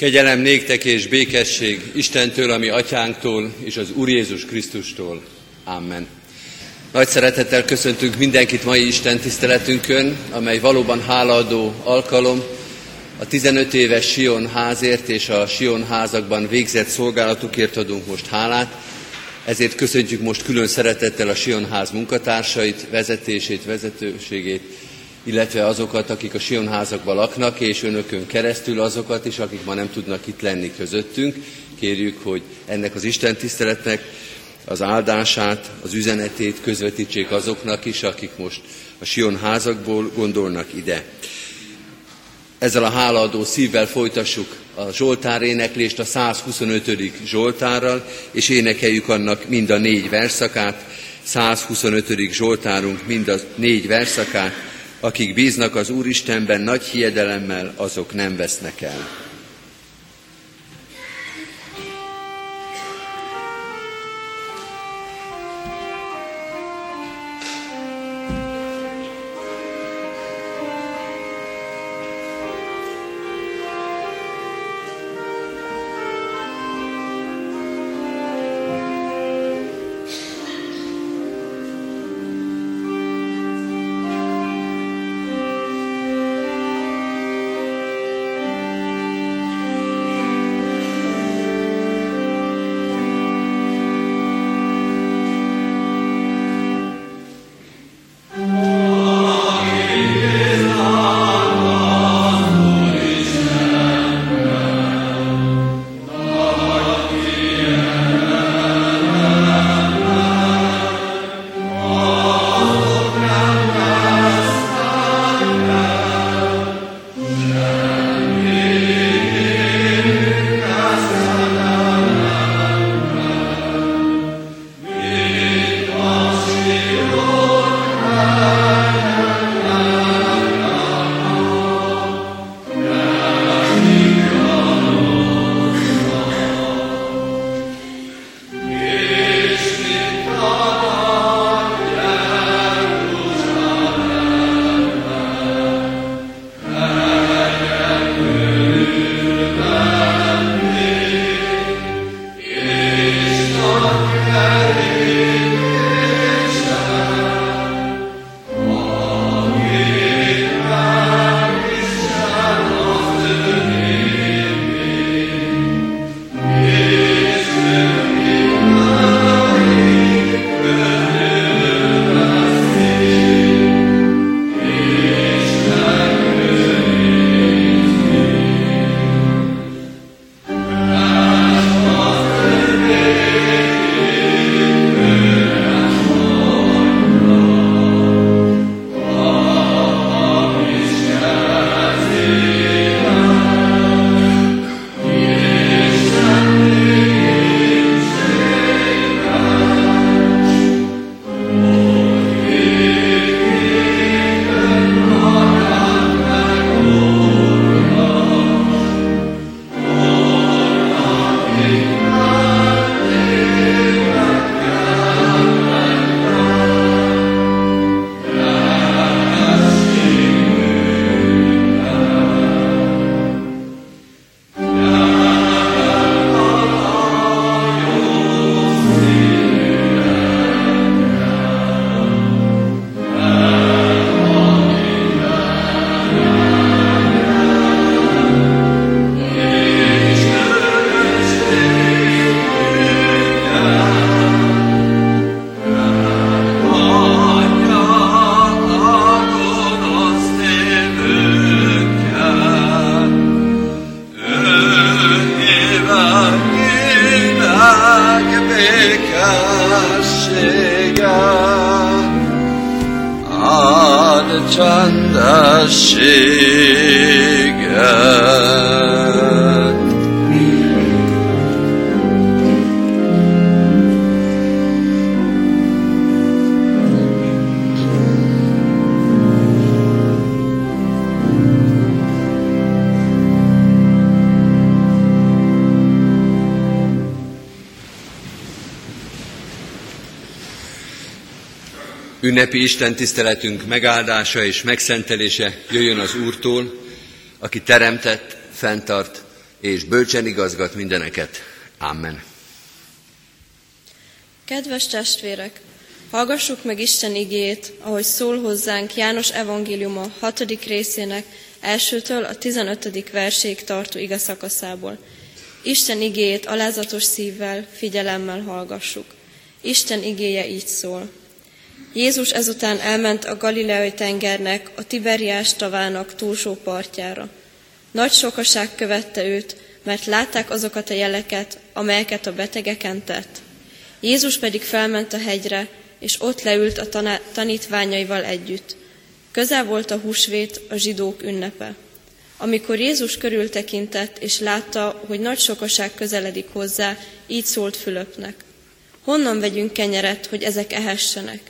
Kegyelem néktek és békesség Istentől, ami atyánktól és az Úr Jézus Krisztustól. Amen. Nagy szeretettel köszöntünk mindenkit mai Isten tiszteletünkön, amely valóban hálaadó alkalom. A 15 éves Sion házért és a Sion házakban végzett szolgálatukért adunk most hálát. Ezért köszöntjük most külön szeretettel a Sion ház munkatársait, vezetését, vezetőségét, illetve azokat, akik a Sionházakban laknak, és önökön keresztül azokat is, akik ma nem tudnak itt lenni közöttünk. Kérjük, hogy ennek az Isten tiszteletnek az áldását, az üzenetét közvetítsék azoknak is, akik most a Sion házakból gondolnak ide. Ezzel a hálaadó szívvel folytassuk a Zsoltár éneklést a 125. Zsoltárral, és énekeljük annak mind a négy verszakát, 125. Zsoltárunk mind a négy verszakát, akik bíznak az Úristenben nagy hiedelemmel, azok nem vesznek el. Ünnepi Isten tiszteletünk megáldása és megszentelése jöjjön az Úrtól, aki teremtett, fenntart és bölcsen igazgat mindeneket. Amen. Kedves testvérek, hallgassuk meg Isten igét, ahogy szól hozzánk János evangéliuma 6. részének elsőtől a 15. verség tartó igazszakaszából. Isten igéjét alázatos szívvel, figyelemmel hallgassuk. Isten igéje így szól. Jézus ezután elment a Galileai tengernek, a Tiberiás tavának túlsó partjára. Nagy sokaság követte őt, mert látták azokat a jeleket, amelyeket a betegeken tett. Jézus pedig felment a hegyre, és ott leült a tanítványaival együtt. Közel volt a húsvét, a zsidók ünnepe. Amikor Jézus körültekintett, és látta, hogy nagy sokaság közeledik hozzá, így szólt Fülöpnek. Honnan vegyünk kenyeret, hogy ezek ehessenek?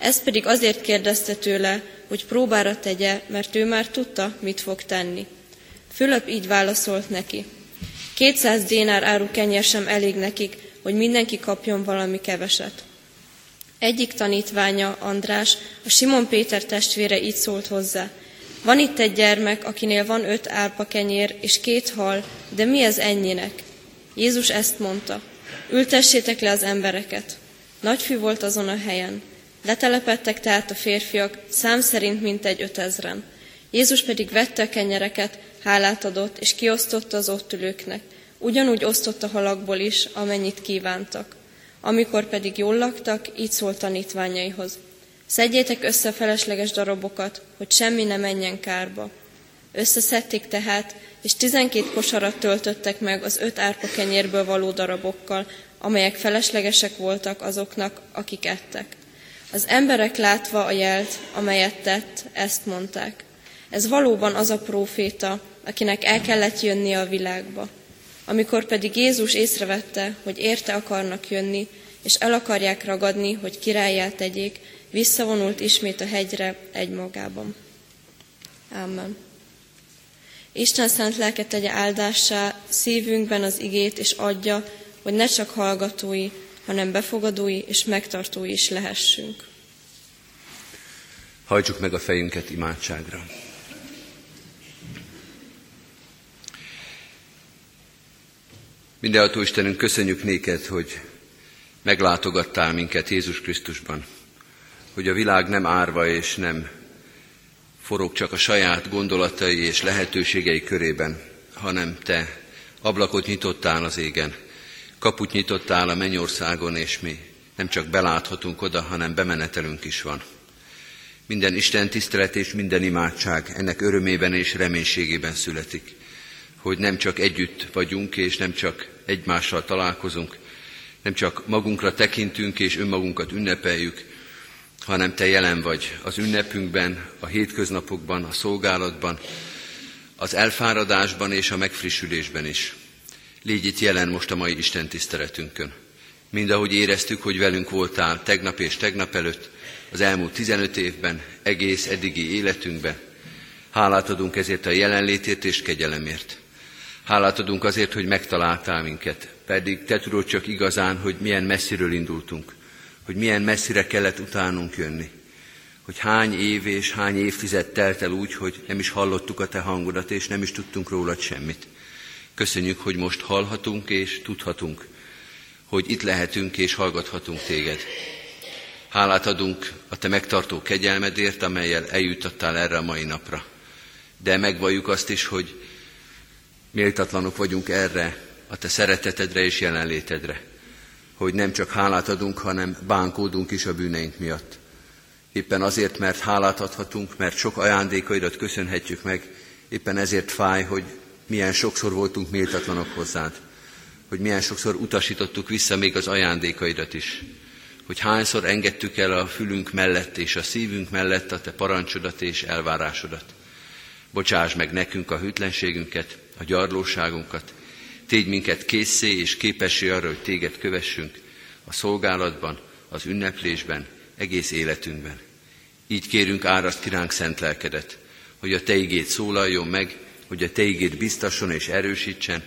Ez pedig azért kérdezte tőle, hogy próbára tegye, mert ő már tudta, mit fog tenni. Fülöp így válaszolt neki. Kétszáz dénár áru kenyér sem elég nekik, hogy mindenki kapjon valami keveset. Egyik tanítványa, András, a Simon Péter testvére így szólt hozzá. Van itt egy gyermek, akinél van öt árpa kenyér és két hal, de mi ez ennyinek? Jézus ezt mondta. Ültessétek le az embereket. Nagy fű volt azon a helyen. Letelepettek tehát a férfiak, szám szerint mintegy ötezren. Jézus pedig vette a kenyereket, hálát adott, és kiosztotta az ott ülőknek. Ugyanúgy osztotta halakból is, amennyit kívántak. Amikor pedig jól laktak, így szólt tanítványaihoz. Szedjétek össze a felesleges darabokat, hogy semmi ne menjen kárba. Összeszedték tehát, és tizenkét kosarat töltöttek meg az öt árpa kenyérből való darabokkal, amelyek feleslegesek voltak azoknak, akik ettek. Az emberek látva a jelt, amelyet tett, ezt mondták. Ez valóban az a próféta, akinek el kellett jönnie a világba. Amikor pedig Jézus észrevette, hogy érte akarnak jönni, és el akarják ragadni, hogy királyát tegyék, visszavonult ismét a hegyre egymagában. Amen. Isten szent lelket tegye áldássá szívünkben az igét, és adja, hogy ne csak hallgatói, hanem befogadói és megtartói is lehessünk. Hajtsuk meg a fejünket imádságra. Mindenható Istenünk, köszönjük néked, hogy meglátogattál minket Jézus Krisztusban, hogy a világ nem árva és nem forog csak a saját gondolatai és lehetőségei körében, hanem te ablakot nyitottál az égen, kaput nyitottál a mennyországon, és mi nem csak beláthatunk oda, hanem bemenetelünk is van. Minden Isten tisztelet és minden imádság ennek örömében és reménységében születik, hogy nem csak együtt vagyunk, és nem csak egymással találkozunk, nem csak magunkra tekintünk és önmagunkat ünnepeljük, hanem Te jelen vagy az ünnepünkben, a hétköznapokban, a szolgálatban, az elfáradásban és a megfrissülésben is. Légy itt jelen most a mai Isten tiszteletünkön. Mind ahogy éreztük, hogy velünk voltál tegnap és tegnap előtt, az elmúlt 15 évben, egész eddigi életünkben. Hálát adunk ezért a jelenlétért és kegyelemért. Hálát adunk azért, hogy megtaláltál minket, pedig te tudod csak igazán, hogy milyen messziről indultunk, hogy milyen messzire kellett utánunk jönni, hogy hány év és hány évtized telt el úgy, hogy nem is hallottuk a te hangodat, és nem is tudtunk rólad semmit. Köszönjük, hogy most hallhatunk és tudhatunk, hogy itt lehetünk és hallgathatunk téged. Hálát adunk a te megtartó kegyelmedért, amelyel eljutottál erre a mai napra. De megvalljuk azt is, hogy méltatlanok vagyunk erre, a te szeretetedre és jelenlétedre. Hogy nem csak hálát adunk, hanem bánkódunk is a bűneink miatt. Éppen azért, mert hálát adhatunk, mert sok ajándékaidat köszönhetjük meg, éppen ezért fáj, hogy milyen sokszor voltunk méltatlanok hozzád, hogy milyen sokszor utasítottuk vissza még az ajándékaidat is hogy hányszor engedtük el a fülünk mellett és a szívünk mellett a te parancsodat és elvárásodat. Bocsáss meg nekünk a hűtlenségünket, a gyarlóságunkat, tégy minket készé és képessé arra, hogy téged kövessünk a szolgálatban, az ünneplésben, egész életünkben. Így kérünk áraszt kiránk szent lelkedet, hogy a Te igét szólaljon meg, hogy a Te igét biztasson és erősítsen,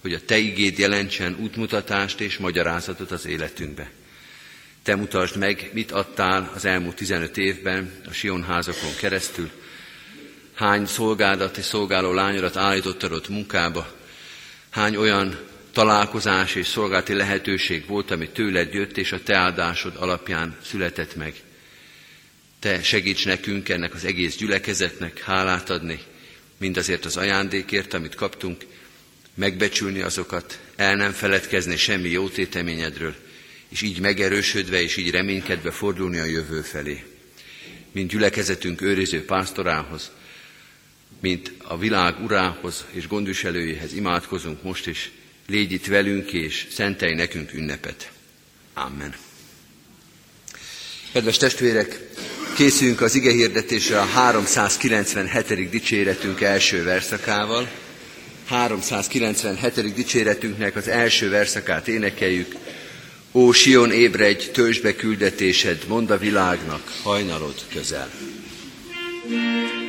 hogy a Te igét jelentsen útmutatást és magyarázatot az életünkbe. Te mutasd meg, mit adtál az elmúlt 15 évben a Sion házakon keresztül, hány szolgádat és szolgáló lányodat állítottad ott munkába, hány olyan találkozás és szolgálati lehetőség volt, ami tőled jött, és a te áldásod alapján született meg. Te segíts nekünk ennek az egész gyülekezetnek hálát adni, mindazért az ajándékért, amit kaptunk, megbecsülni azokat, el nem feledkezni semmi jó téteményedről, és így megerősödve és így reménykedve fordulni a jövő felé. Mint gyülekezetünk őriző pásztorához, mint a világ urához és gondviselőjéhez imádkozunk most is, légy itt velünk és szentelj nekünk ünnepet. Amen. Kedves testvérek, készülünk az ige hirdetésre a 397. dicséretünk első verszakával. 397. dicséretünknek az első verszakát énekeljük. Ó, Sion, ébredj, be küldetésed, mond a világnak, hajnalod közel. thank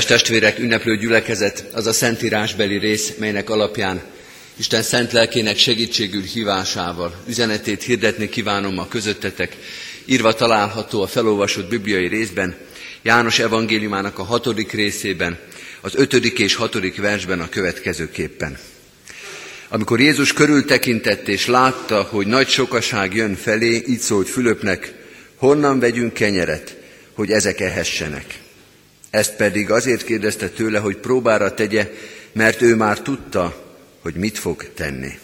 Kedves testvérek, ünneplő gyülekezet, az a szentírásbeli rész, melynek alapján Isten szent lelkének segítségül hívásával üzenetét hirdetni kívánom a közöttetek. Írva található a felolvasott bibliai részben, János evangéliumának a hatodik részében, az ötödik és hatodik versben a következőképpen. Amikor Jézus körültekintett és látta, hogy nagy sokaság jön felé, így szólt Fülöpnek, honnan vegyünk kenyeret, hogy ezek ehessenek. Ezt pedig azért kérdezte tőle, hogy próbára tegye, mert ő már tudta, hogy mit fog tenni.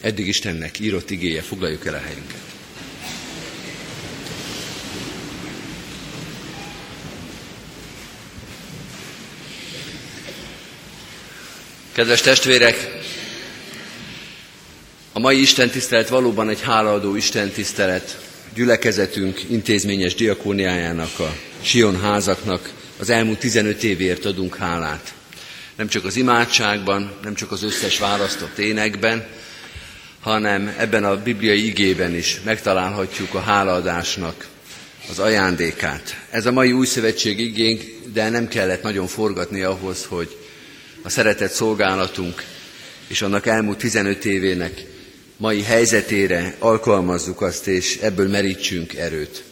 Eddig Istennek írott igéje, foglaljuk el a helyünket. Kedves testvérek, a mai Isten tisztelet valóban egy hálaadó Isten tisztelet. Gyülekezetünk intézményes diakóniájának, a Sion házaknak az elmúlt 15 évért adunk hálát. Nem csak az imádságban, nem csak az összes választott énekben, hanem ebben a bibliai igében is megtalálhatjuk a hálaadásnak az ajándékát. Ez a mai új szövetség igénk, de nem kellett nagyon forgatni ahhoz, hogy a szeretett szolgálatunk és annak elmúlt 15 évének mai helyzetére alkalmazzuk azt, és ebből merítsünk erőt.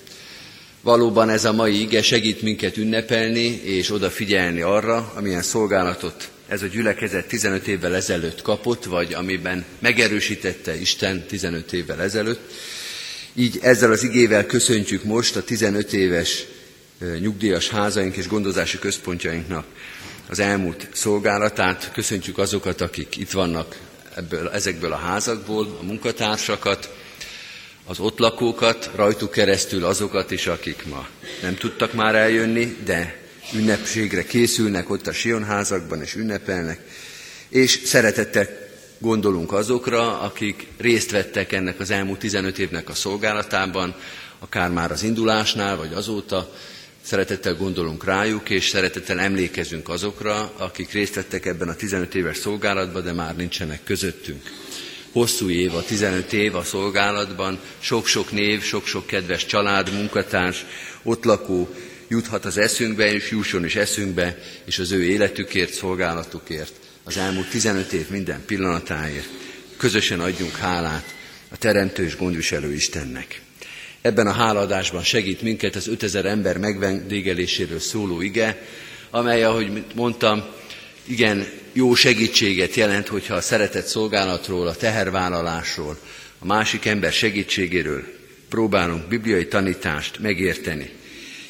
Valóban ez a mai ige segít minket ünnepelni és odafigyelni arra, amilyen szolgálatot ez a gyülekezet 15 évvel ezelőtt kapott, vagy amiben megerősítette Isten 15 évvel ezelőtt. Így ezzel az igével köszöntjük most a 15 éves nyugdíjas házaink és gondozási központjainknak az elmúlt szolgálatát. Köszöntjük azokat, akik itt vannak ebből, ezekből a házakból, a munkatársakat, az ott lakókat, rajtuk keresztül azokat is, akik ma nem tudtak már eljönni, de ünnepségre készülnek ott a Sionházakban és ünnepelnek, és szeretettel gondolunk azokra, akik részt vettek ennek az elmúlt 15 évnek a szolgálatában, akár már az indulásnál, vagy azóta, szeretettel gondolunk rájuk, és szeretettel emlékezünk azokra, akik részt vettek ebben a 15 éves szolgálatban, de már nincsenek közöttünk hosszú év, a 15 év a szolgálatban, sok-sok név, sok-sok kedves család, munkatárs, ott lakó juthat az eszünkbe, és jusson is eszünkbe, és az ő életükért, szolgálatukért, az elmúlt 15 év minden pillanatáért közösen adjunk hálát a Teremtő és gondviselő Istennek. Ebben a háladásban segít minket az 5000 ember megvendégeléséről szóló ige, amely, ahogy mondtam, igen jó segítséget jelent, hogyha a szeretett szolgálatról, a tehervállalásról, a másik ember segítségéről próbálunk bibliai tanítást megérteni.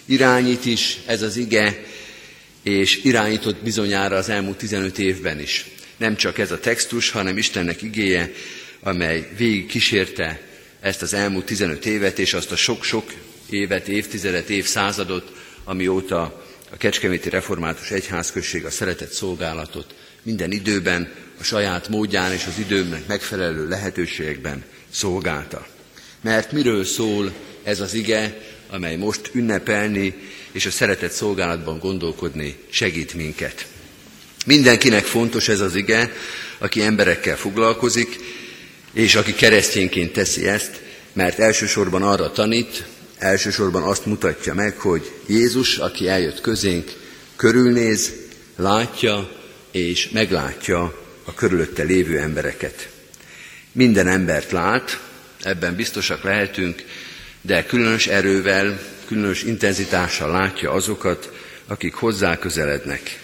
Irányít is ez az ige, és irányított bizonyára az elmúlt 15 évben is. Nem csak ez a textus, hanem Istennek igéje, amely végig kísérte ezt az elmúlt 15 évet, és azt a sok-sok évet, évtizedet, évszázadot, amióta a Kecskeméti Református Egyházközség a szeretett szolgálatot minden időben, a saját módján és az időmnek megfelelő lehetőségekben szolgálta. Mert miről szól ez az ige, amely most ünnepelni és a szeretett szolgálatban gondolkodni segít minket. Mindenkinek fontos ez az ige, aki emberekkel foglalkozik, és aki keresztényként teszi ezt, mert elsősorban arra tanít, elsősorban azt mutatja meg, hogy Jézus, aki eljött közénk, körülnéz, látja és meglátja a körülötte lévő embereket. Minden embert lát, ebben biztosak lehetünk, de különös erővel, különös intenzitással látja azokat, akik hozzá közelednek.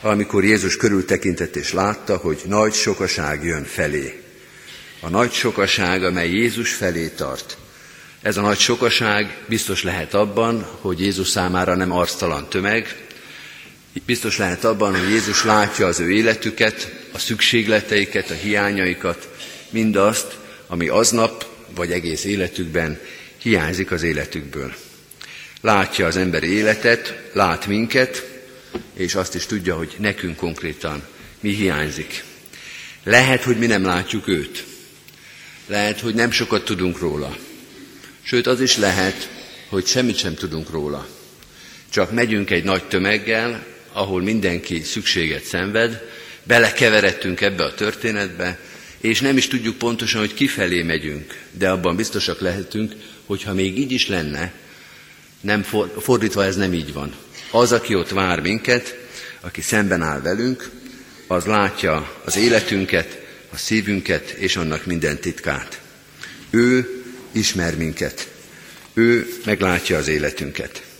Amikor Jézus körültekintett és látta, hogy nagy sokaság jön felé. A nagy sokaság, amely Jézus felé tart. Ez a nagy sokaság biztos lehet abban, hogy Jézus számára nem arctalan tömeg, biztos lehet abban, hogy Jézus látja az ő életüket, a szükségleteiket, a hiányaikat, mindazt, ami aznap vagy egész életükben hiányzik az életükből. Látja az ember életet, lát minket, és azt is tudja, hogy nekünk konkrétan mi hiányzik. Lehet, hogy mi nem látjuk őt. Lehet, hogy nem sokat tudunk róla. Sőt, az is lehet, hogy semmit sem tudunk róla. Csak megyünk egy nagy tömeggel, ahol mindenki szükséget szenved, belekeveredtünk ebbe a történetbe, és nem is tudjuk pontosan, hogy kifelé megyünk, de abban biztosak lehetünk, hogy ha még így is lenne, nem fordítva ez nem így van. Az, aki ott vár minket, aki szemben áll velünk, az látja az életünket, a szívünket és annak minden titkát. Ő ismer minket. Ő meglátja az életünket.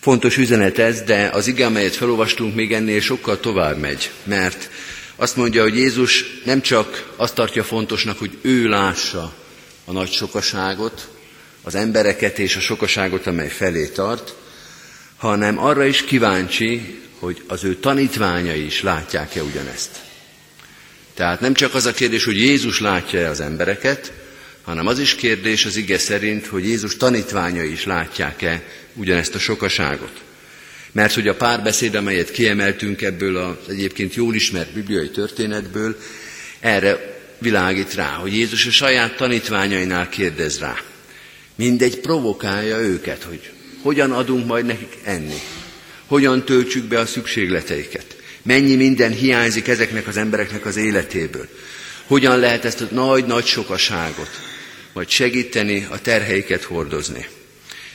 Fontos üzenet ez, de az ige, amelyet felolvastunk, még ennél sokkal tovább megy, mert azt mondja, hogy Jézus nem csak azt tartja fontosnak, hogy ő lássa a nagy sokaságot, az embereket és a sokaságot, amely felé tart, hanem arra is kíváncsi, hogy az ő tanítványai is látják-e ugyanezt. Tehát nem csak az a kérdés, hogy Jézus látja-e az embereket, hanem az is kérdés az ige szerint, hogy Jézus tanítványai is látják-e ugyanezt a sokaságot. Mert hogy a párbeszéd, amelyet kiemeltünk ebből az egyébként jól ismert bibliai történetből, erre világít rá, hogy Jézus a saját tanítványainál kérdez rá. Mindegy provokálja őket, hogy hogyan adunk majd nekik enni, hogyan töltsük be a szükségleteiket, mennyi minden hiányzik ezeknek az embereknek az életéből, hogyan lehet ezt a nagy-nagy sokaságot majd segíteni, a terheiket hordozni.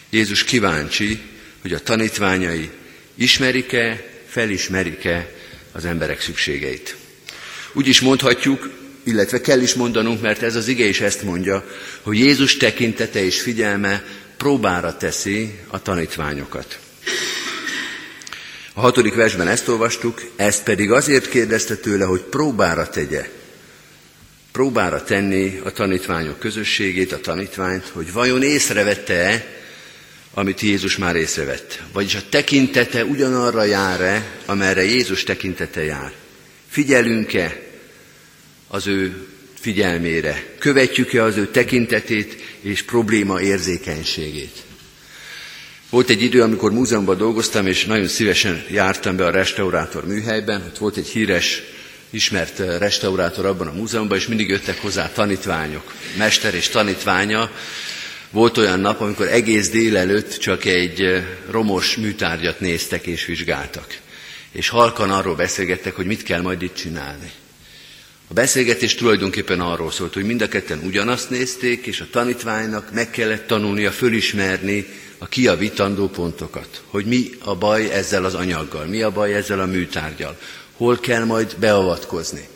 Jézus kíváncsi, hogy a tanítványai ismerik-e, felismerik-e az emberek szükségeit. Úgy is mondhatjuk, illetve kell is mondanunk, mert ez az ige is ezt mondja, hogy Jézus tekintete és figyelme próbára teszi a tanítványokat. A hatodik versben ezt olvastuk, ezt pedig azért kérdezte tőle, hogy próbára tegye. Próbára tenni a tanítványok közösségét, a tanítványt, hogy vajon észrevette-e, amit Jézus már észrevett. Vagyis a tekintete ugyanarra jár-e, amerre Jézus tekintete jár. Figyelünk-e az ő figyelmére? Követjük-e az ő tekintetét és probléma érzékenységét? Volt egy idő, amikor múzeumban dolgoztam, és nagyon szívesen jártam be a restaurátor műhelyben. Ott volt egy híres, ismert restaurátor abban a múzeumban, és mindig jöttek hozzá tanítványok, mester és tanítványa, volt olyan nap, amikor egész délelőtt csak egy romos műtárgyat néztek és vizsgáltak. És halkan arról beszélgettek, hogy mit kell majd itt csinálni. A beszélgetés tulajdonképpen arról szólt, hogy mind a ketten ugyanazt nézték, és a tanítványnak meg kellett tanulnia fölismerni a kiavítandó pontokat. Hogy mi a baj ezzel az anyaggal, mi a baj ezzel a műtárgyal, hol kell majd beavatkozni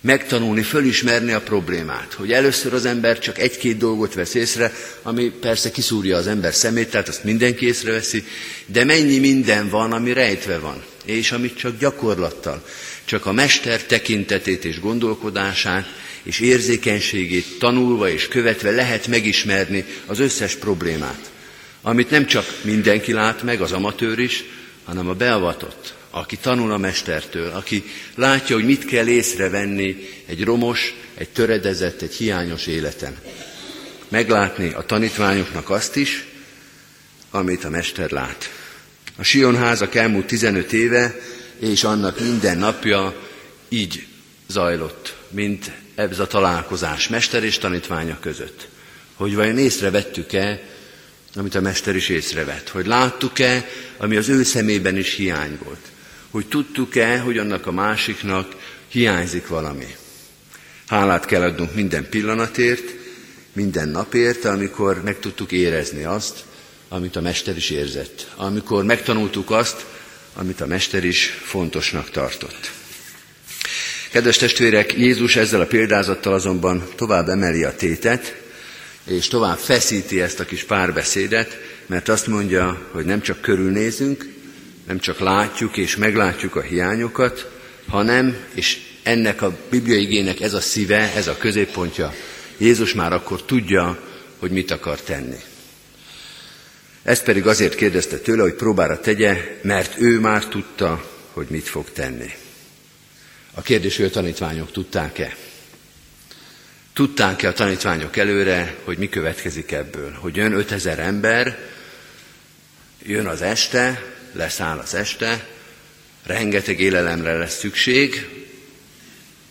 megtanulni, fölismerni a problémát. Hogy először az ember csak egy-két dolgot vesz észre, ami persze kiszúrja az ember szemét, tehát azt mindenki észreveszi, de mennyi minden van, ami rejtve van. és amit csak gyakorlattal, csak a mester tekintetét és gondolkodását és érzékenységét tanulva és követve lehet megismerni az összes problémát, amit nem csak mindenki lát meg, az amatőr is, hanem a beavatott, aki tanul a mestertől, aki látja, hogy mit kell észrevenni egy romos, egy töredezett, egy hiányos életen. Meglátni a tanítványoknak azt is, amit a mester lát. A Sion házak elmúlt 15 éve, és annak minden napja így zajlott, mint ez a találkozás mester és tanítványa között. Hogy vajon észrevettük-e, amit a mester is észrevett, hogy láttuk-e, ami az ő szemében is hiány volt, hogy tudtuk-e, hogy annak a másiknak hiányzik valami. Hálát kell adnunk minden pillanatért, minden napért, amikor meg tudtuk érezni azt, amit a Mester is érzett. Amikor megtanultuk azt, amit a Mester is fontosnak tartott. Kedves testvérek, Jézus ezzel a példázattal azonban tovább emeli a tétet, és tovább feszíti ezt a kis párbeszédet, mert azt mondja, hogy nem csak körülnézünk, nem csak látjuk és meglátjuk a hiányokat, hanem, és ennek a bibliai igének ez a szíve, ez a középpontja, Jézus már akkor tudja, hogy mit akar tenni. Ezt pedig azért kérdezte tőle, hogy próbára tegye, mert ő már tudta, hogy mit fog tenni. A kérdés, hogy a tanítványok tudták-e? Tudták-e a tanítványok előre, hogy mi következik ebből? Hogy jön 5000 ember, jön az este, leszáll az este, rengeteg élelemre lesz szükség,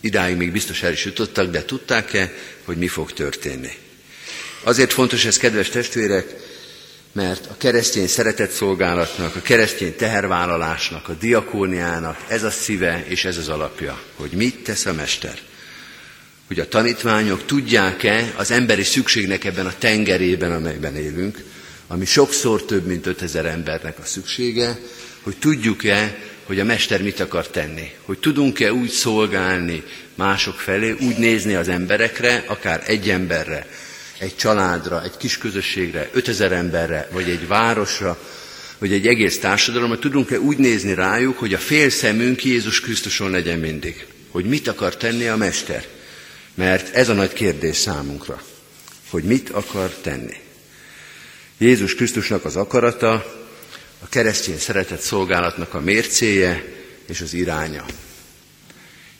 idáig még biztos el is jutottak, de tudták-e, hogy mi fog történni? Azért fontos ez, kedves testvérek, mert a keresztény szeretett szolgálatnak, a keresztény tehervállalásnak, a diakóniának ez a szíve és ez az alapja, hogy mit tesz a mester. Hogy a tanítványok tudják-e az emberi szükségnek ebben a tengerében, amelyben élünk, ami sokszor több, mint 5000 embernek a szüksége, hogy tudjuk-e, hogy a Mester mit akar tenni. Hogy tudunk-e úgy szolgálni mások felé, úgy nézni az emberekre, akár egy emberre, egy családra, egy kis közösségre, 5000 emberre, vagy egy városra, vagy egy egész társadalomra, tudunk-e úgy nézni rájuk, hogy a fél szemünk Jézus Krisztuson legyen mindig. Hogy mit akar tenni a Mester. Mert ez a nagy kérdés számunkra, hogy mit akar tenni. Jézus Krisztusnak az akarata, a keresztény szeretett szolgálatnak a mércéje és az iránya.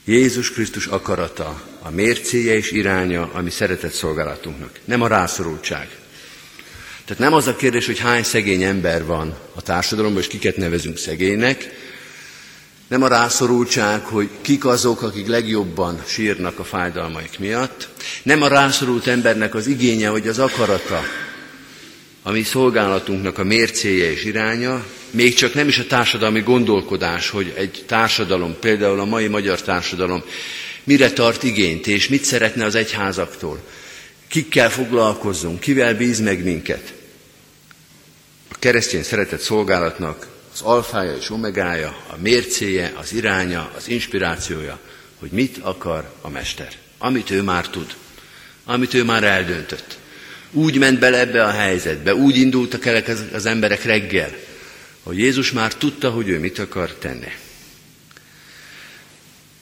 Jézus Krisztus akarata, a mércéje és iránya a mi szeretett szolgálatunknak. Nem a rászorultság. Tehát nem az a kérdés, hogy hány szegény ember van a társadalomban, és kiket nevezünk szegénynek, nem a rászorultság, hogy kik azok, akik legjobban sírnak a fájdalmaik miatt, nem a rászorult embernek az igénye, hogy az akarata, a mi szolgálatunknak a mércéje és iránya, még csak nem is a társadalmi gondolkodás, hogy egy társadalom, például a mai magyar társadalom mire tart igényt, és mit szeretne az egyházaktól, kikkel foglalkozzunk, kivel bíz meg minket. A keresztény szeretett szolgálatnak az alfája és omegája, a mércéje, az iránya, az inspirációja, hogy mit akar a Mester, amit ő már tud, amit ő már eldöntött. Úgy ment bele ebbe a helyzetbe, úgy indultak el az emberek reggel, hogy Jézus már tudta, hogy ő mit akar tenni.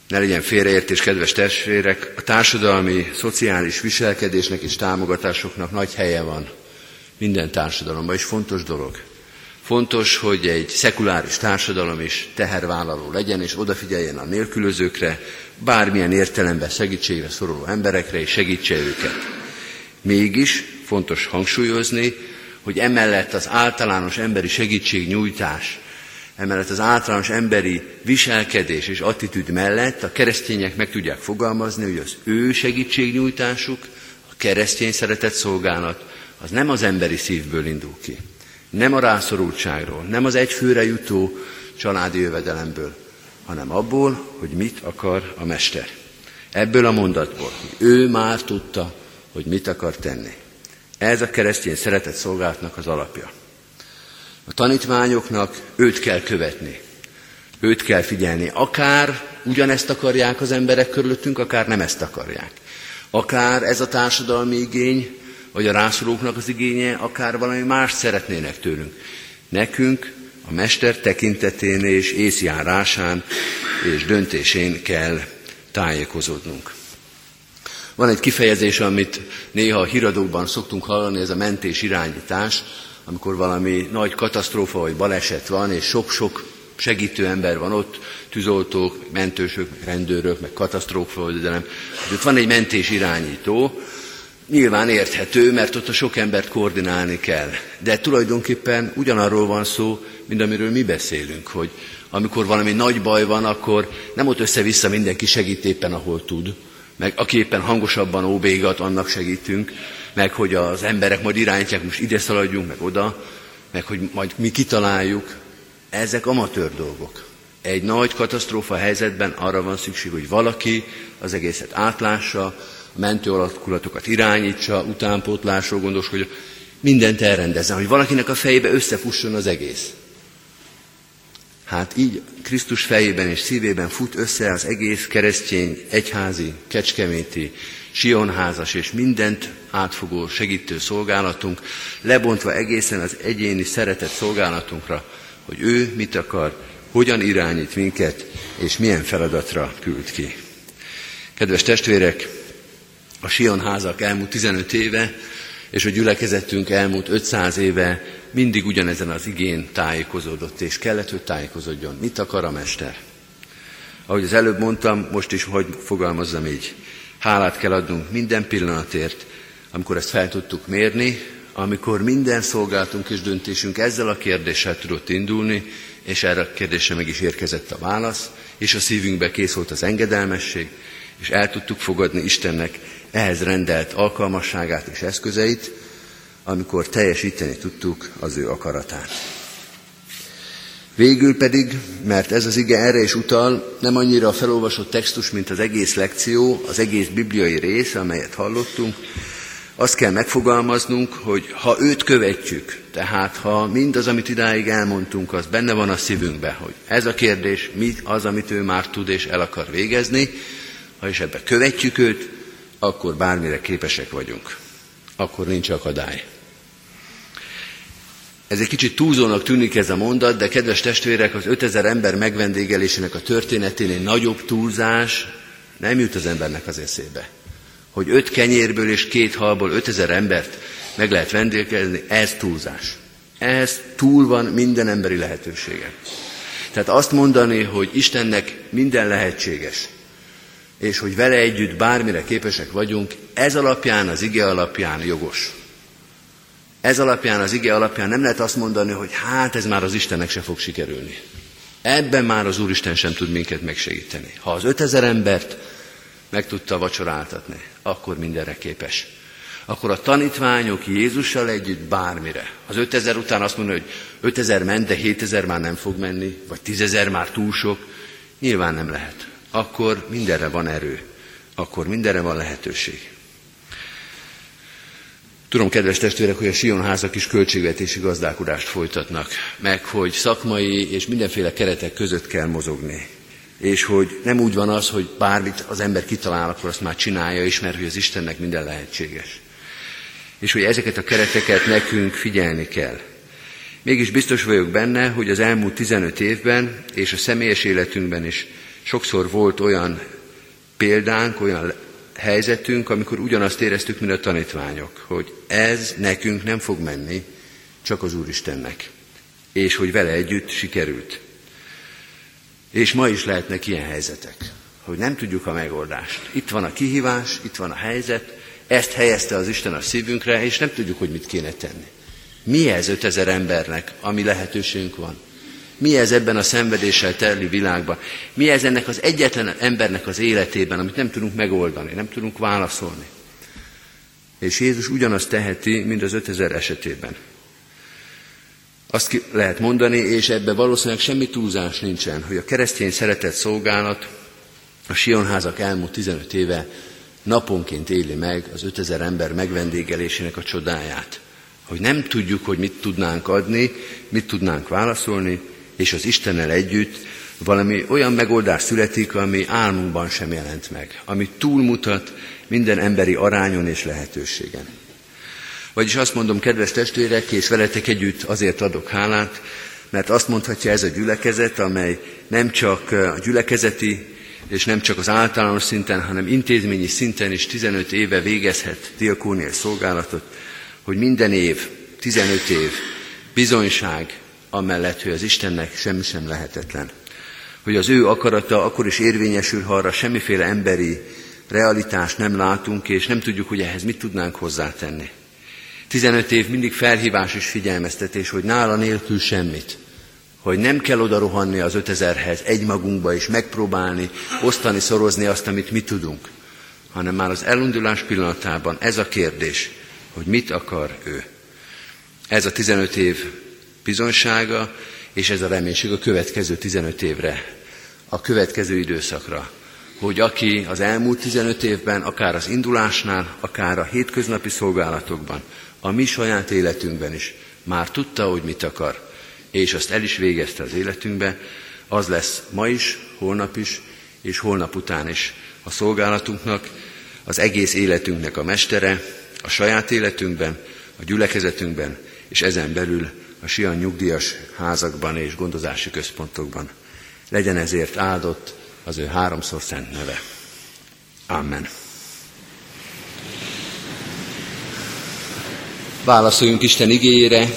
Ne legyen félreértés, kedves testvérek, a társadalmi, szociális viselkedésnek és támogatásoknak nagy helye van minden társadalomban, és fontos dolog. Fontos, hogy egy szekuláris társadalom is tehervállaló legyen, és odafigyeljen a nélkülözőkre, bármilyen értelemben segítségre szoruló emberekre, és segítse őket. Mégis fontos hangsúlyozni, hogy emellett az általános emberi segítségnyújtás, emellett az általános emberi viselkedés és attitűd mellett a keresztények meg tudják fogalmazni, hogy az ő segítségnyújtásuk, a keresztény szeretett szolgálat, az nem az emberi szívből indul ki, nem a rászorultságról, nem az egyfőre jutó családi jövedelemből, hanem abból, hogy mit akar a Mester. Ebből a mondatból, hogy ő már tudta, hogy mit akar tenni. Ez a keresztény szeretett szolgálatnak az alapja. A tanítványoknak őt kell követni, őt kell figyelni. Akár ugyanezt akarják az emberek körülöttünk, akár nem ezt akarják. Akár ez a társadalmi igény, vagy a rászorulóknak az igénye, akár valami más szeretnének tőlünk. Nekünk A mester tekintetén és észjárásán és döntésén kell tájékozódnunk. Van egy kifejezés, amit néha a híradókban szoktunk hallani, ez a mentés irányítás, amikor valami nagy katasztrófa vagy baleset van, és sok-sok segítő ember van ott, tűzoltók, mentősök, rendőrök, meg katasztrófavédelem. Ott van egy mentés irányító, nyilván érthető, mert ott a sok embert koordinálni kell. De tulajdonképpen ugyanarról van szó, mint amiről mi beszélünk, hogy amikor valami nagy baj van, akkor nem ott össze-vissza mindenki segít éppen, ahol tud, meg aki éppen hangosabban óbégat, annak segítünk, meg hogy az emberek majd irányítják, most ide szaladjunk, meg oda, meg hogy majd mi kitaláljuk. Ezek amatőr dolgok. Egy nagy katasztrófa helyzetben arra van szükség, hogy valaki az egészet átlássa, a mentő alakulatokat irányítsa, utánpótlásról gondoskodja, mindent elrendezzen, hogy valakinek a fejébe összefusson az egész. Hát így Krisztus fejében és szívében fut össze az egész keresztény, egyházi, kecskeméti, sionházas és mindent átfogó segítő szolgálatunk, lebontva egészen az egyéni szeretett szolgálatunkra, hogy ő mit akar, hogyan irányít minket, és milyen feladatra küld ki. Kedves testvérek, a sionházak elmúlt 15 éve, és a gyülekezetünk elmúlt 500 éve mindig ugyanezen az igén tájékozódott, és kellett, hogy tájékozódjon. Mit akar a Mester? Ahogy az előbb mondtam, most is hogy fogalmazzam így. Hálát kell adnunk minden pillanatért, amikor ezt fel tudtuk mérni, amikor minden szolgáltunk és döntésünk ezzel a kérdéssel tudott indulni, és erre a kérdésre meg is érkezett a válasz, és a szívünkbe kész volt az engedelmesség, és el tudtuk fogadni Istennek ehhez rendelt alkalmasságát és eszközeit, amikor teljesíteni tudtuk az ő akaratát. Végül pedig, mert ez az ige erre is utal, nem annyira a felolvasott textus, mint az egész lekció, az egész bibliai rész, amelyet hallottunk, azt kell megfogalmaznunk, hogy ha őt követjük, tehát ha mindaz, amit idáig elmondtunk, az benne van a szívünkbe, hogy ez a kérdés, mi az, amit ő már tud és el akar végezni, ha is ebbe követjük őt, akkor bármire képesek vagyunk. Akkor nincs akadály. Ez egy kicsit túlzónak tűnik ez a mondat, de kedves testvérek, az 5000 ember megvendégelésének a történeténél nagyobb túlzás nem jut az embernek az eszébe. Hogy öt kenyérből és két halból 5000 embert meg lehet vendégezni, ez túlzás. Ez túl van minden emberi lehetősége. Tehát azt mondani, hogy Istennek minden lehetséges, és hogy vele együtt bármire képesek vagyunk, ez alapján, az ige alapján jogos. Ez alapján, az ige alapján nem lehet azt mondani, hogy hát ez már az Istennek se fog sikerülni. Ebben már az Úristen sem tud minket megsegíteni. Ha az 5000 embert meg tudta vacsoráltatni, akkor mindenre képes. Akkor a tanítványok Jézussal együtt bármire. Az 5000 után azt mondja, hogy 5000 ment, de 7000 már nem fog menni, vagy 10.000 már túl sok. Nyilván nem lehet. Akkor mindenre van erő. Akkor mindenre van lehetőség. Tudom, kedves testvérek, hogy a Sionházak is költségvetési gazdálkodást folytatnak, meg hogy szakmai és mindenféle keretek között kell mozogni. És hogy nem úgy van az, hogy bármit az ember kitalál, akkor azt már csinálja is, mert hogy az Istennek minden lehetséges. És hogy ezeket a kereteket nekünk figyelni kell. Mégis biztos vagyok benne, hogy az elmúlt 15 évben és a személyes életünkben is sokszor volt olyan példánk, olyan helyzetünk, amikor ugyanazt éreztük, mint a tanítványok, hogy ez nekünk nem fog menni, csak az Úristennek. És hogy vele együtt sikerült. És ma is lehetnek ilyen helyzetek, hogy nem tudjuk a megoldást. Itt van a kihívás, itt van a helyzet, ezt helyezte az Isten a szívünkre, és nem tudjuk, hogy mit kéne tenni. Mi ez 5000 embernek, ami lehetőségünk van? Mi ez ebben a szenvedéssel terli világban? Mi ez ennek az egyetlen embernek az életében, amit nem tudunk megoldani, nem tudunk válaszolni? És Jézus ugyanazt teheti, mint az 5000 esetében. Azt ki lehet mondani, és ebben valószínűleg semmi túlzás nincsen, hogy a keresztény szeretett szolgálat a Sionházak elmúlt 15 éve naponként éli meg az 5000 ember megvendégelésének a csodáját. Hogy nem tudjuk, hogy mit tudnánk adni, mit tudnánk válaszolni, és az Istennel együtt valami olyan megoldás születik, ami álmunkban sem jelent meg, ami túlmutat minden emberi arányon és lehetőségen. Vagyis azt mondom, kedves testvérek, és veletek együtt azért adok hálát, mert azt mondhatja ez a gyülekezet, amely nem csak a gyülekezeti és nem csak az általános szinten, hanem intézményi szinten is 15 éve végezhet diakóniai szolgálatot, hogy minden év, 15 év bizonyság amellett, hogy az Istennek semmi sem lehetetlen. Hogy az ő akarata akkor is érvényesül, ha arra semmiféle emberi realitást nem látunk, és nem tudjuk, hogy ehhez mit tudnánk hozzátenni. 15 év mindig felhívás és figyelmeztetés, hogy nála nélkül semmit. Hogy nem kell oda rohanni az 5000-hez egymagunkba és megpróbálni, osztani, szorozni azt, amit mi tudunk. Hanem már az elindulás pillanatában ez a kérdés, hogy mit akar ő. Ez a 15 év bizonsága, és ez a reménység a következő 15 évre, a következő időszakra. Hogy aki az elmúlt 15 évben, akár az indulásnál, akár a hétköznapi szolgálatokban, a mi saját életünkben is már tudta, hogy mit akar, és azt el is végezte az életünkbe, az lesz ma is, holnap is, és holnap után is a szolgálatunknak, az egész életünknek a mestere, a saját életünkben, a gyülekezetünkben, és ezen belül a Sian nyugdíjas házakban és gondozási központokban. Legyen ezért áldott az ő háromszor szent neve. Amen. Válaszoljunk Isten igényére,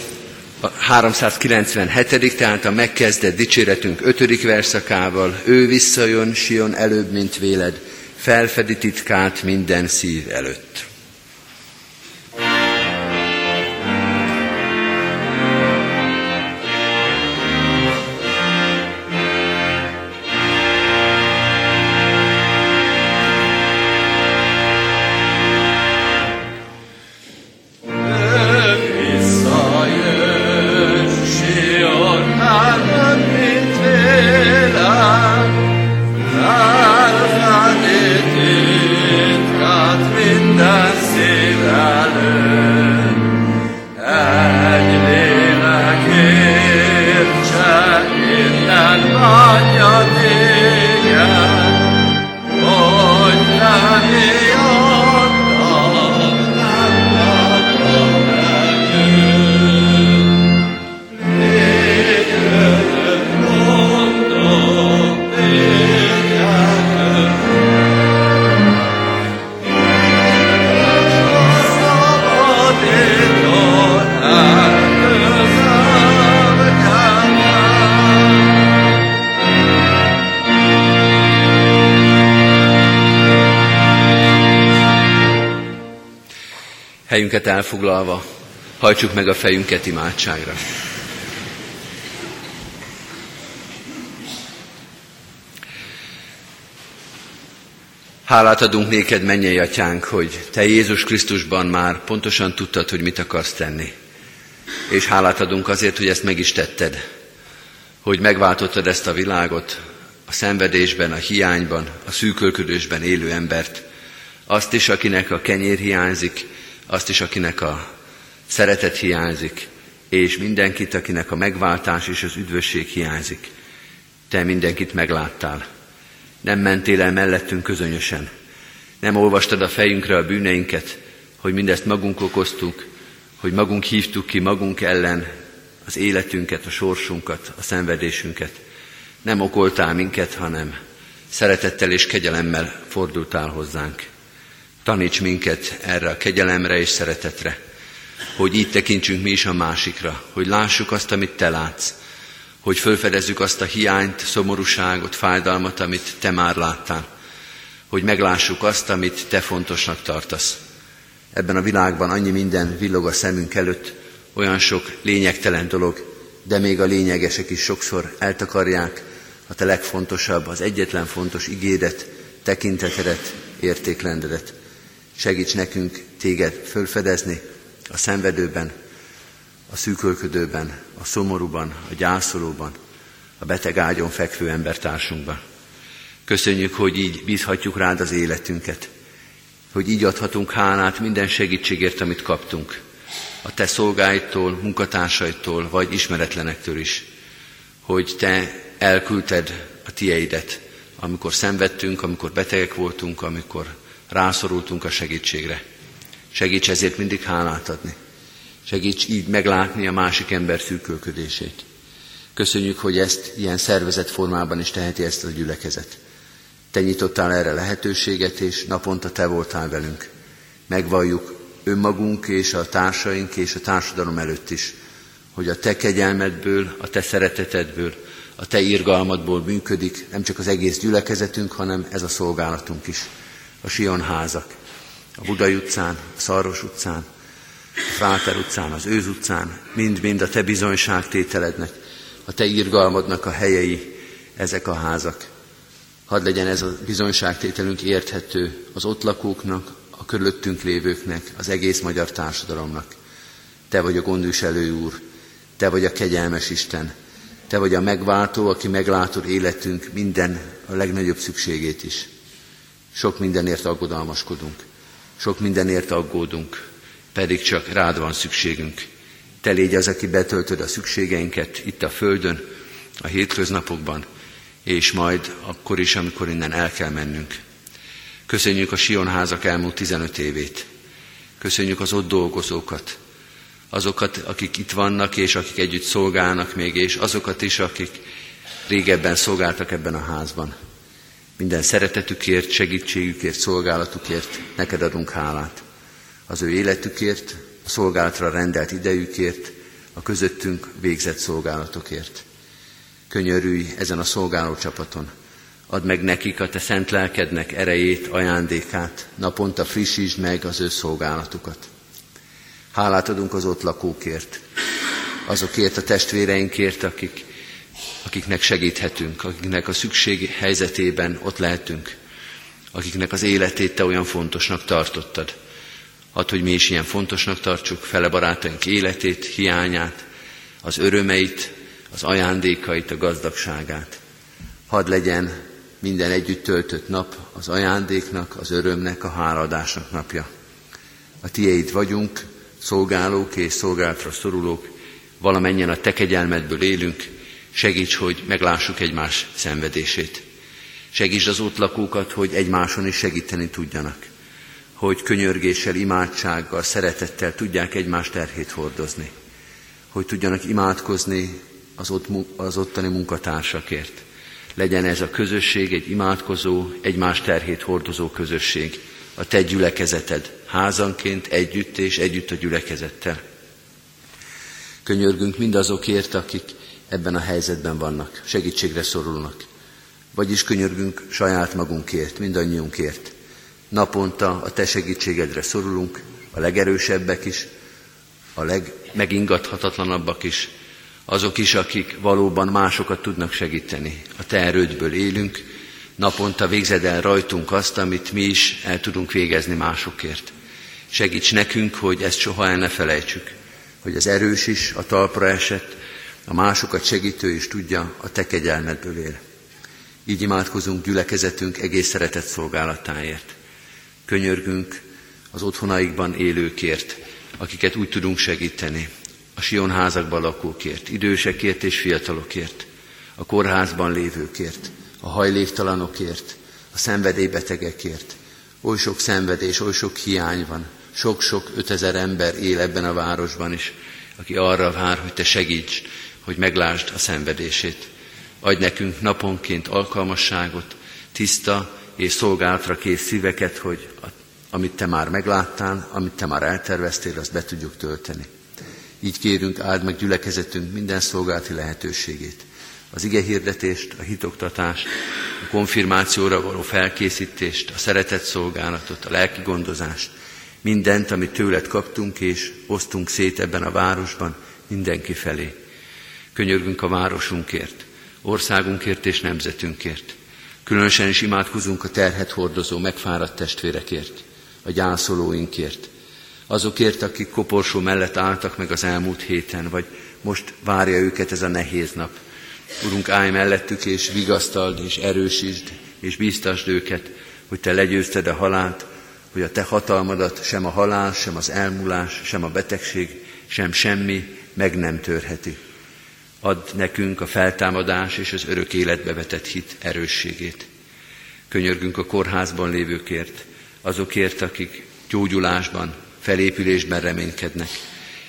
a 397. tehát a megkezdett dicséretünk 5. verszakával. Ő visszajön, Sion előbb, mint véled, felfedi titkát minden szív előtt. Helyünket elfoglalva, hajtsuk meg a fejünket imádságra. Hálát adunk néked, mennyei atyánk, hogy te Jézus Krisztusban már pontosan tudtad, hogy mit akarsz tenni. És hálát adunk azért, hogy ezt meg is tetted, hogy megváltottad ezt a világot, a szenvedésben, a hiányban, a szűkölködésben élő embert, azt is, akinek a kenyér hiányzik, azt is, akinek a szeretet hiányzik, és mindenkit, akinek a megváltás és az üdvösség hiányzik. Te mindenkit megláttál. Nem mentél el mellettünk közönösen. Nem olvastad a fejünkre a bűneinket, hogy mindezt magunk okoztuk, hogy magunk hívtuk ki magunk ellen az életünket, a sorsunkat, a szenvedésünket. Nem okoltál minket, hanem szeretettel és kegyelemmel fordultál hozzánk. Taníts minket erre a kegyelemre és szeretetre, hogy így tekintsünk mi is a másikra, hogy lássuk azt, amit Te látsz, hogy fölfedezzük azt a hiányt, szomorúságot, fájdalmat, amit Te már láttál, hogy meglássuk azt, amit Te fontosnak tartasz. Ebben a világban annyi minden villog a szemünk előtt, olyan sok lényegtelen dolog, de még a lényegesek is sokszor eltakarják a te legfontosabb, az egyetlen fontos igédet, tekintetedet, értéklendedet. Segíts nekünk téged fölfedezni a szenvedőben, a szűkölködőben, a szomorúban, a gyászolóban, a beteg ágyon fekvő embertársunkban. Köszönjük, hogy így bízhatjuk rád az életünket, hogy így adhatunk hálát minden segítségért, amit kaptunk, a te szolgáitól, munkatársaitól, vagy ismeretlenektől is, hogy te elküldted a tieidet, amikor szenvedtünk, amikor betegek voltunk, amikor rászorultunk a segítségre. Segíts ezért mindig hálát adni. Segíts így meglátni a másik ember szűkölködését. Köszönjük, hogy ezt ilyen szervezett formában is teheti ezt a gyülekezet. Te nyitottál erre lehetőséget, és naponta Te voltál velünk. Megvalljuk önmagunk és a társaink és a társadalom előtt is, hogy a Te kegyelmedből, a Te szeretetedből, a Te irgalmadból működik nem csak az egész gyülekezetünk, hanem ez a szolgálatunk is. A Sion házak, a Budai utcán, a Szaros utcán, a Fráter utcán, az Őz utcán, mind-mind a Te bizonyságtételednek, a Te irgalmadnak a helyei, ezek a házak. Hadd legyen ez a bizonyságtételünk érthető az ott lakóknak, a körülöttünk lévőknek, az egész magyar társadalomnak. Te vagy a gondviselő Úr, Te vagy a kegyelmes Isten, Te vagy a megváltó, aki meglátod életünk minden, a legnagyobb szükségét is. Sok mindenért aggodalmaskodunk, sok mindenért aggódunk, pedig csak rád van szükségünk. Te légy az, aki betöltöd a szükségeinket itt a Földön, a hétköznapokban, és majd akkor is, amikor innen el kell mennünk. Köszönjük a Sionházak elmúlt 15 évét. Köszönjük az ott dolgozókat, azokat, akik itt vannak, és akik együtt szolgálnak még, és azokat is, akik régebben szolgáltak ebben a házban. Minden szeretetükért, segítségükért, szolgálatukért neked adunk hálát. Az ő életükért, a szolgálatra rendelt idejükért, a közöttünk végzett szolgálatokért. Könyörülj ezen a szolgáló csapaton. Add meg nekik a te szent lelkednek erejét, ajándékát, naponta frissítsd meg az ő szolgálatukat. Hálát adunk az ott lakókért, azokért a testvéreinkért, akik, akiknek segíthetünk, akiknek a szükség helyzetében ott lehetünk, akiknek az életét te olyan fontosnak tartottad. Add, hogy mi is ilyen fontosnak tartsuk fele barátaink életét, hiányát, az örömeit, az ajándékait, a gazdagságát. Hadd legyen minden együtt töltött nap az ajándéknak, az örömnek, a háladásnak napja. A tiéd vagyunk, szolgálók és szolgálatra szorulók, valamennyien a te kegyelmedből élünk, segíts, hogy meglássuk egymás szenvedését. Segíts az ott lakókat, hogy egymáson is segíteni tudjanak, hogy könyörgéssel, imádsággal, szeretettel tudják egymás terhét hordozni, hogy tudjanak imádkozni az, ott, az ottani munkatársakért. Legyen ez a közösség egy imádkozó, egymás terhét hordozó közösség, a te gyülekezeted, házanként együtt és együtt a gyülekezettel. Könyörgünk mindazokért, akik ebben a helyzetben vannak, segítségre szorulnak. Vagyis könyörgünk saját magunkért, mindannyiunkért. Naponta a te segítségedre szorulunk, a legerősebbek is, a legmegingathatatlanabbak is, azok is, akik valóban másokat tudnak segíteni. A te erődből élünk, naponta végzed el rajtunk azt, amit mi is el tudunk végezni másokért. Segíts nekünk, hogy ezt soha el ne felejtsük, hogy az erős is a talpra esett, a másokat segítő is tudja, a te kegyelmedből él. Így imádkozunk gyülekezetünk egész szeretett szolgálatáért. Könyörgünk az otthonaikban élőkért, akiket úgy tudunk segíteni, a Sion házakban lakókért, idősekért és fiatalokért, a kórházban lévőkért, a hajléktalanokért, a szenvedélybetegekért. Oly sok szenvedés, oly sok hiány van, sok-sok ötezer ember él ebben a városban is, aki arra vár, hogy te segíts, hogy meglásd a szenvedését. Adj nekünk naponként alkalmasságot, tiszta és szolgálatra kész szíveket, hogy amit te már megláttál, amit te már elterveztél, azt be tudjuk tölteni. Így kérünk, áld meg gyülekezetünk minden szolgálati lehetőségét. Az ige hirdetést, a hitoktatást, a konfirmációra való felkészítést, a szeretett szolgálatot, a lelki gondozást, mindent, amit tőled kaptunk és osztunk szét ebben a városban mindenki felé. Könyörgünk a városunkért, országunkért és nemzetünkért. Különösen is imádkozunk a terhet hordozó, megfáradt testvérekért, a gyászolóinkért, azokért, akik koporsó mellett álltak meg az elmúlt héten, vagy most várja őket ez a nehéz nap. Urunk, állj mellettük, és vigasztald, és erősítsd, és bíztasd őket, hogy Te legyőzted a halált, hogy a Te hatalmadat sem a halál, sem az elmúlás, sem a betegség, sem semmi meg nem törheti. Add nekünk a feltámadás és az örök életbe vetett hit erősségét. Könyörgünk a kórházban lévőkért, azokért, akik gyógyulásban, felépülésben reménykednek.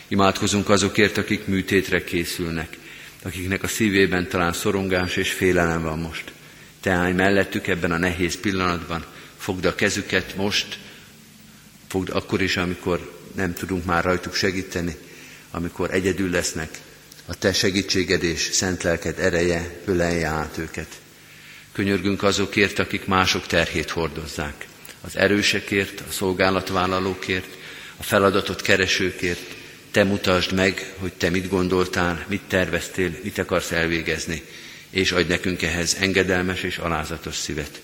Imádkozunk azokért, akik műtétre készülnek. akiknek a szívében talán szorongás és félelem van most. Te állj mellettük ebben a nehéz pillanatban, fogd a kezüket most, fogd akkor is, amikor nem tudunk már rajtuk segíteni, amikor egyedül lesznek, a Te segítséged és szent lelked ereje ölelje át őket. Könyörgünk azokért, akik mások terhét hordozzák. Az erősekért, a szolgálatvállalókért, a feladatot keresőkért. Te mutasd meg, hogy Te mit gondoltál, mit terveztél, mit akarsz elvégezni, és adj nekünk ehhez engedelmes és alázatos szívet.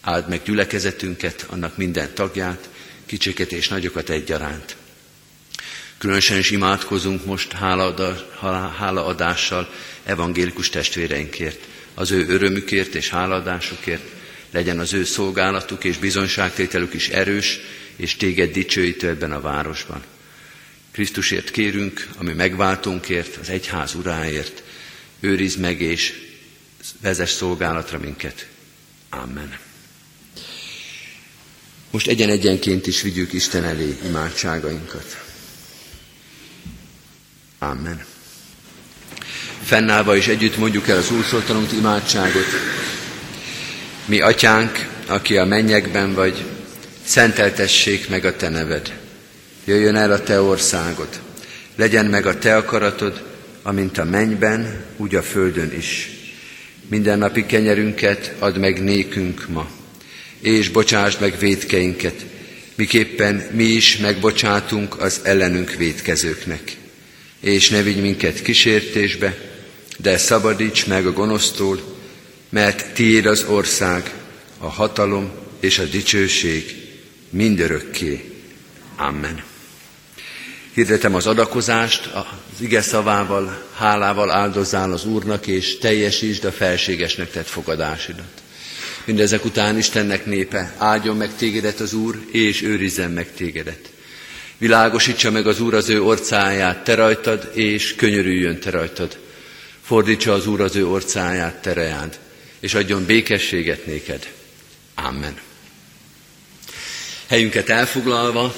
Áld meg gyülekezetünket, annak minden tagját, kicsiket és nagyokat egyaránt. Különösen is imádkozunk most hálaadással evangélikus testvéreinkért, az ő örömükért és hálaadásukért, legyen az ő szolgálatuk és bizonságtételük is erős, és téged dicsőítő ebben a városban. Krisztusért kérünk, ami megváltónkért, az egyház uráért, őriz meg és vezess szolgálatra minket. Amen. Most egyen-egyenként is vigyük Isten elé imádságainkat. Amen. Fennállva is együtt mondjuk el az úrszoltanunk imádságot. Mi atyánk, aki a mennyekben vagy, szenteltessék meg a te neved. Jöjjön el a te országod. Legyen meg a te akaratod, amint a mennyben, úgy a földön is. Minden napi kenyerünket add meg nékünk ma, és bocsásd meg védkeinket, miképpen mi is megbocsátunk az ellenünk védkezőknek és ne vigy minket kísértésbe, de szabadíts meg a gonosztól, mert tiéd az ország, a hatalom és a dicsőség mindörökké. Amen. Hirdetem az adakozást, az ige szavával, hálával áldozzál az Úrnak, és teljesítsd a felségesnek tett fogadásidat. Mindezek után Istennek népe, áldjon meg tégedet az Úr, és őrizzen meg tégedet. Világosítsa meg az Úr az ő orcáját te rajtad, és könyörüljön te rajtad. Fordítsa az Úr az ő orcáját te reád, és adjon békességet néked. Amen. Helyünket elfoglalva,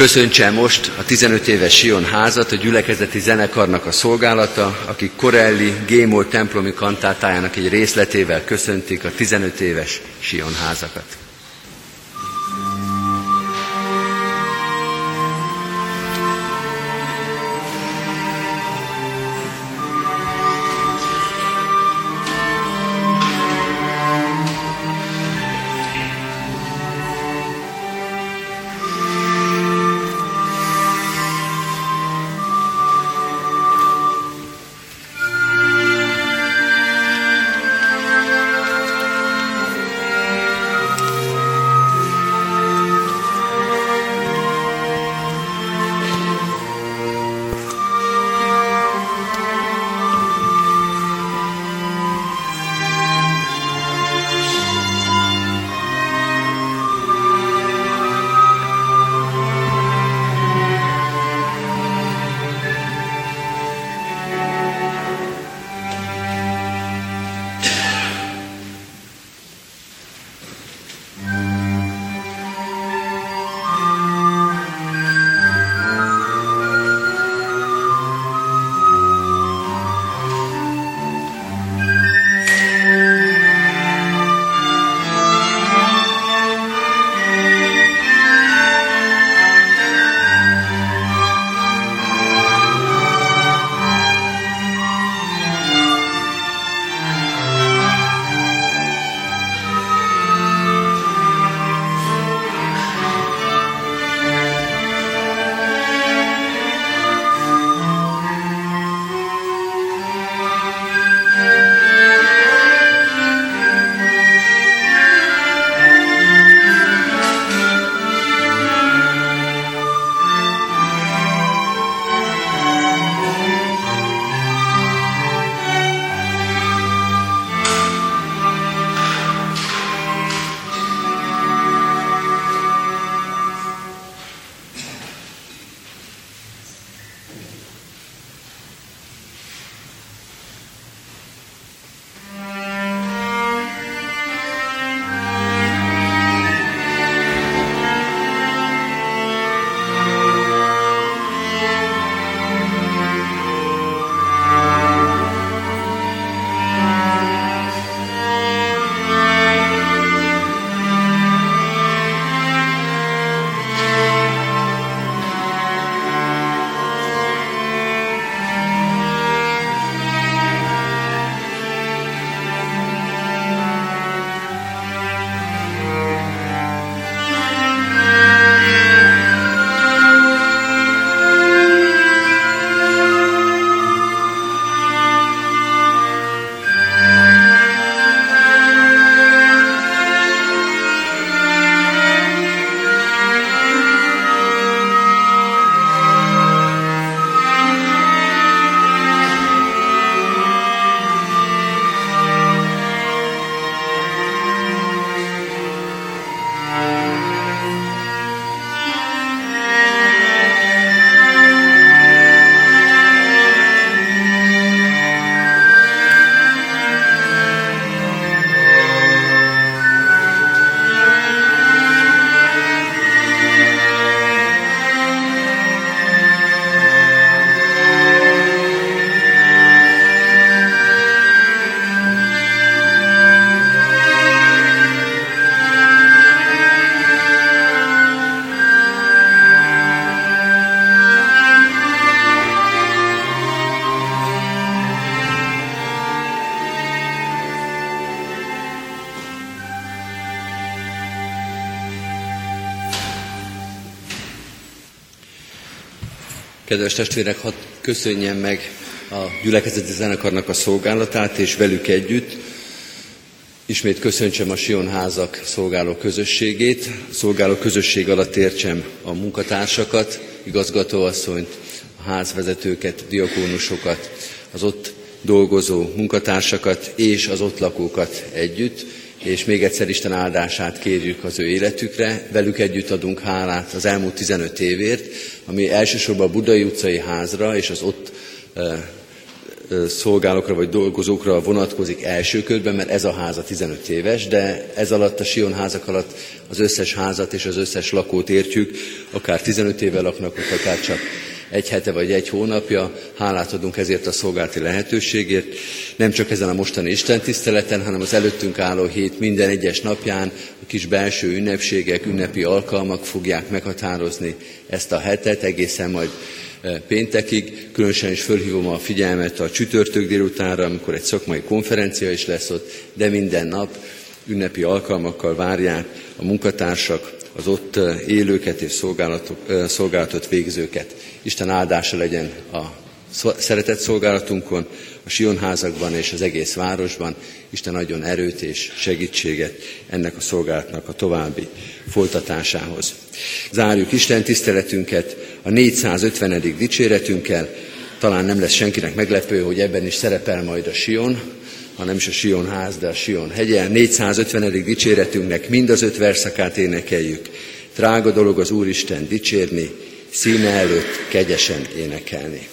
köszöntse most a 15 éves Sion házat, a gyülekezeti zenekarnak a szolgálata, akik Korelli Gémol templomi kantátájának egy részletével köszöntik a 15 éves Sion házakat. Kedves testvérek, hadd köszönjem meg a gyülekezeti zenekarnak a szolgálatát, és velük együtt ismét köszöntsem a Sionházak szolgáló közösségét. A szolgáló közösség alatt értsem a munkatársakat, igazgatóasszonyt, a házvezetőket, diakónusokat, az ott dolgozó munkatársakat és az ott lakókat együtt, és még egyszer Isten áldását kérjük az ő életükre. Velük együtt adunk hálát az elmúlt 15 évért, ami elsősorban a Budai utcai házra és az ott szolgálókra vagy dolgozókra vonatkozik első körben, mert ez a háza 15 éves, de ez alatt a Sion házak alatt az összes házat és az összes lakót értjük, akár 15 éve laknak, akár csak egy hete vagy egy hónapja. Hálát adunk ezért a szolgálati lehetőségért. Nem csak ezen a mostani Isten tiszteleten, hanem az előttünk álló hét minden egyes napján a kis belső ünnepségek, ünnepi alkalmak fogják meghatározni ezt a hetet, egészen majd e, péntekig. Különösen is fölhívom a figyelmet a csütörtök délutánra, amikor egy szakmai konferencia is lesz ott, de minden nap ünnepi alkalmakkal várják a munkatársak, az ott élőket és szolgálatot végzőket. Isten áldása legyen a szeretett szolgálatunkon, a Sionházakban és az egész városban. Isten adjon erőt és segítséget ennek a szolgálatnak a további folytatásához. Zárjuk Isten tiszteletünket a 450. dicséretünkkel. Talán nem lesz senkinek meglepő, hogy ebben is szerepel majd a Sion, ha nem is a Sion ház, de a Sion hegye. 450. dicséretünknek mind az öt verszakát énekeljük. Drága dolog az Úristen dicsérni, színe előtt kegyesen énekelni.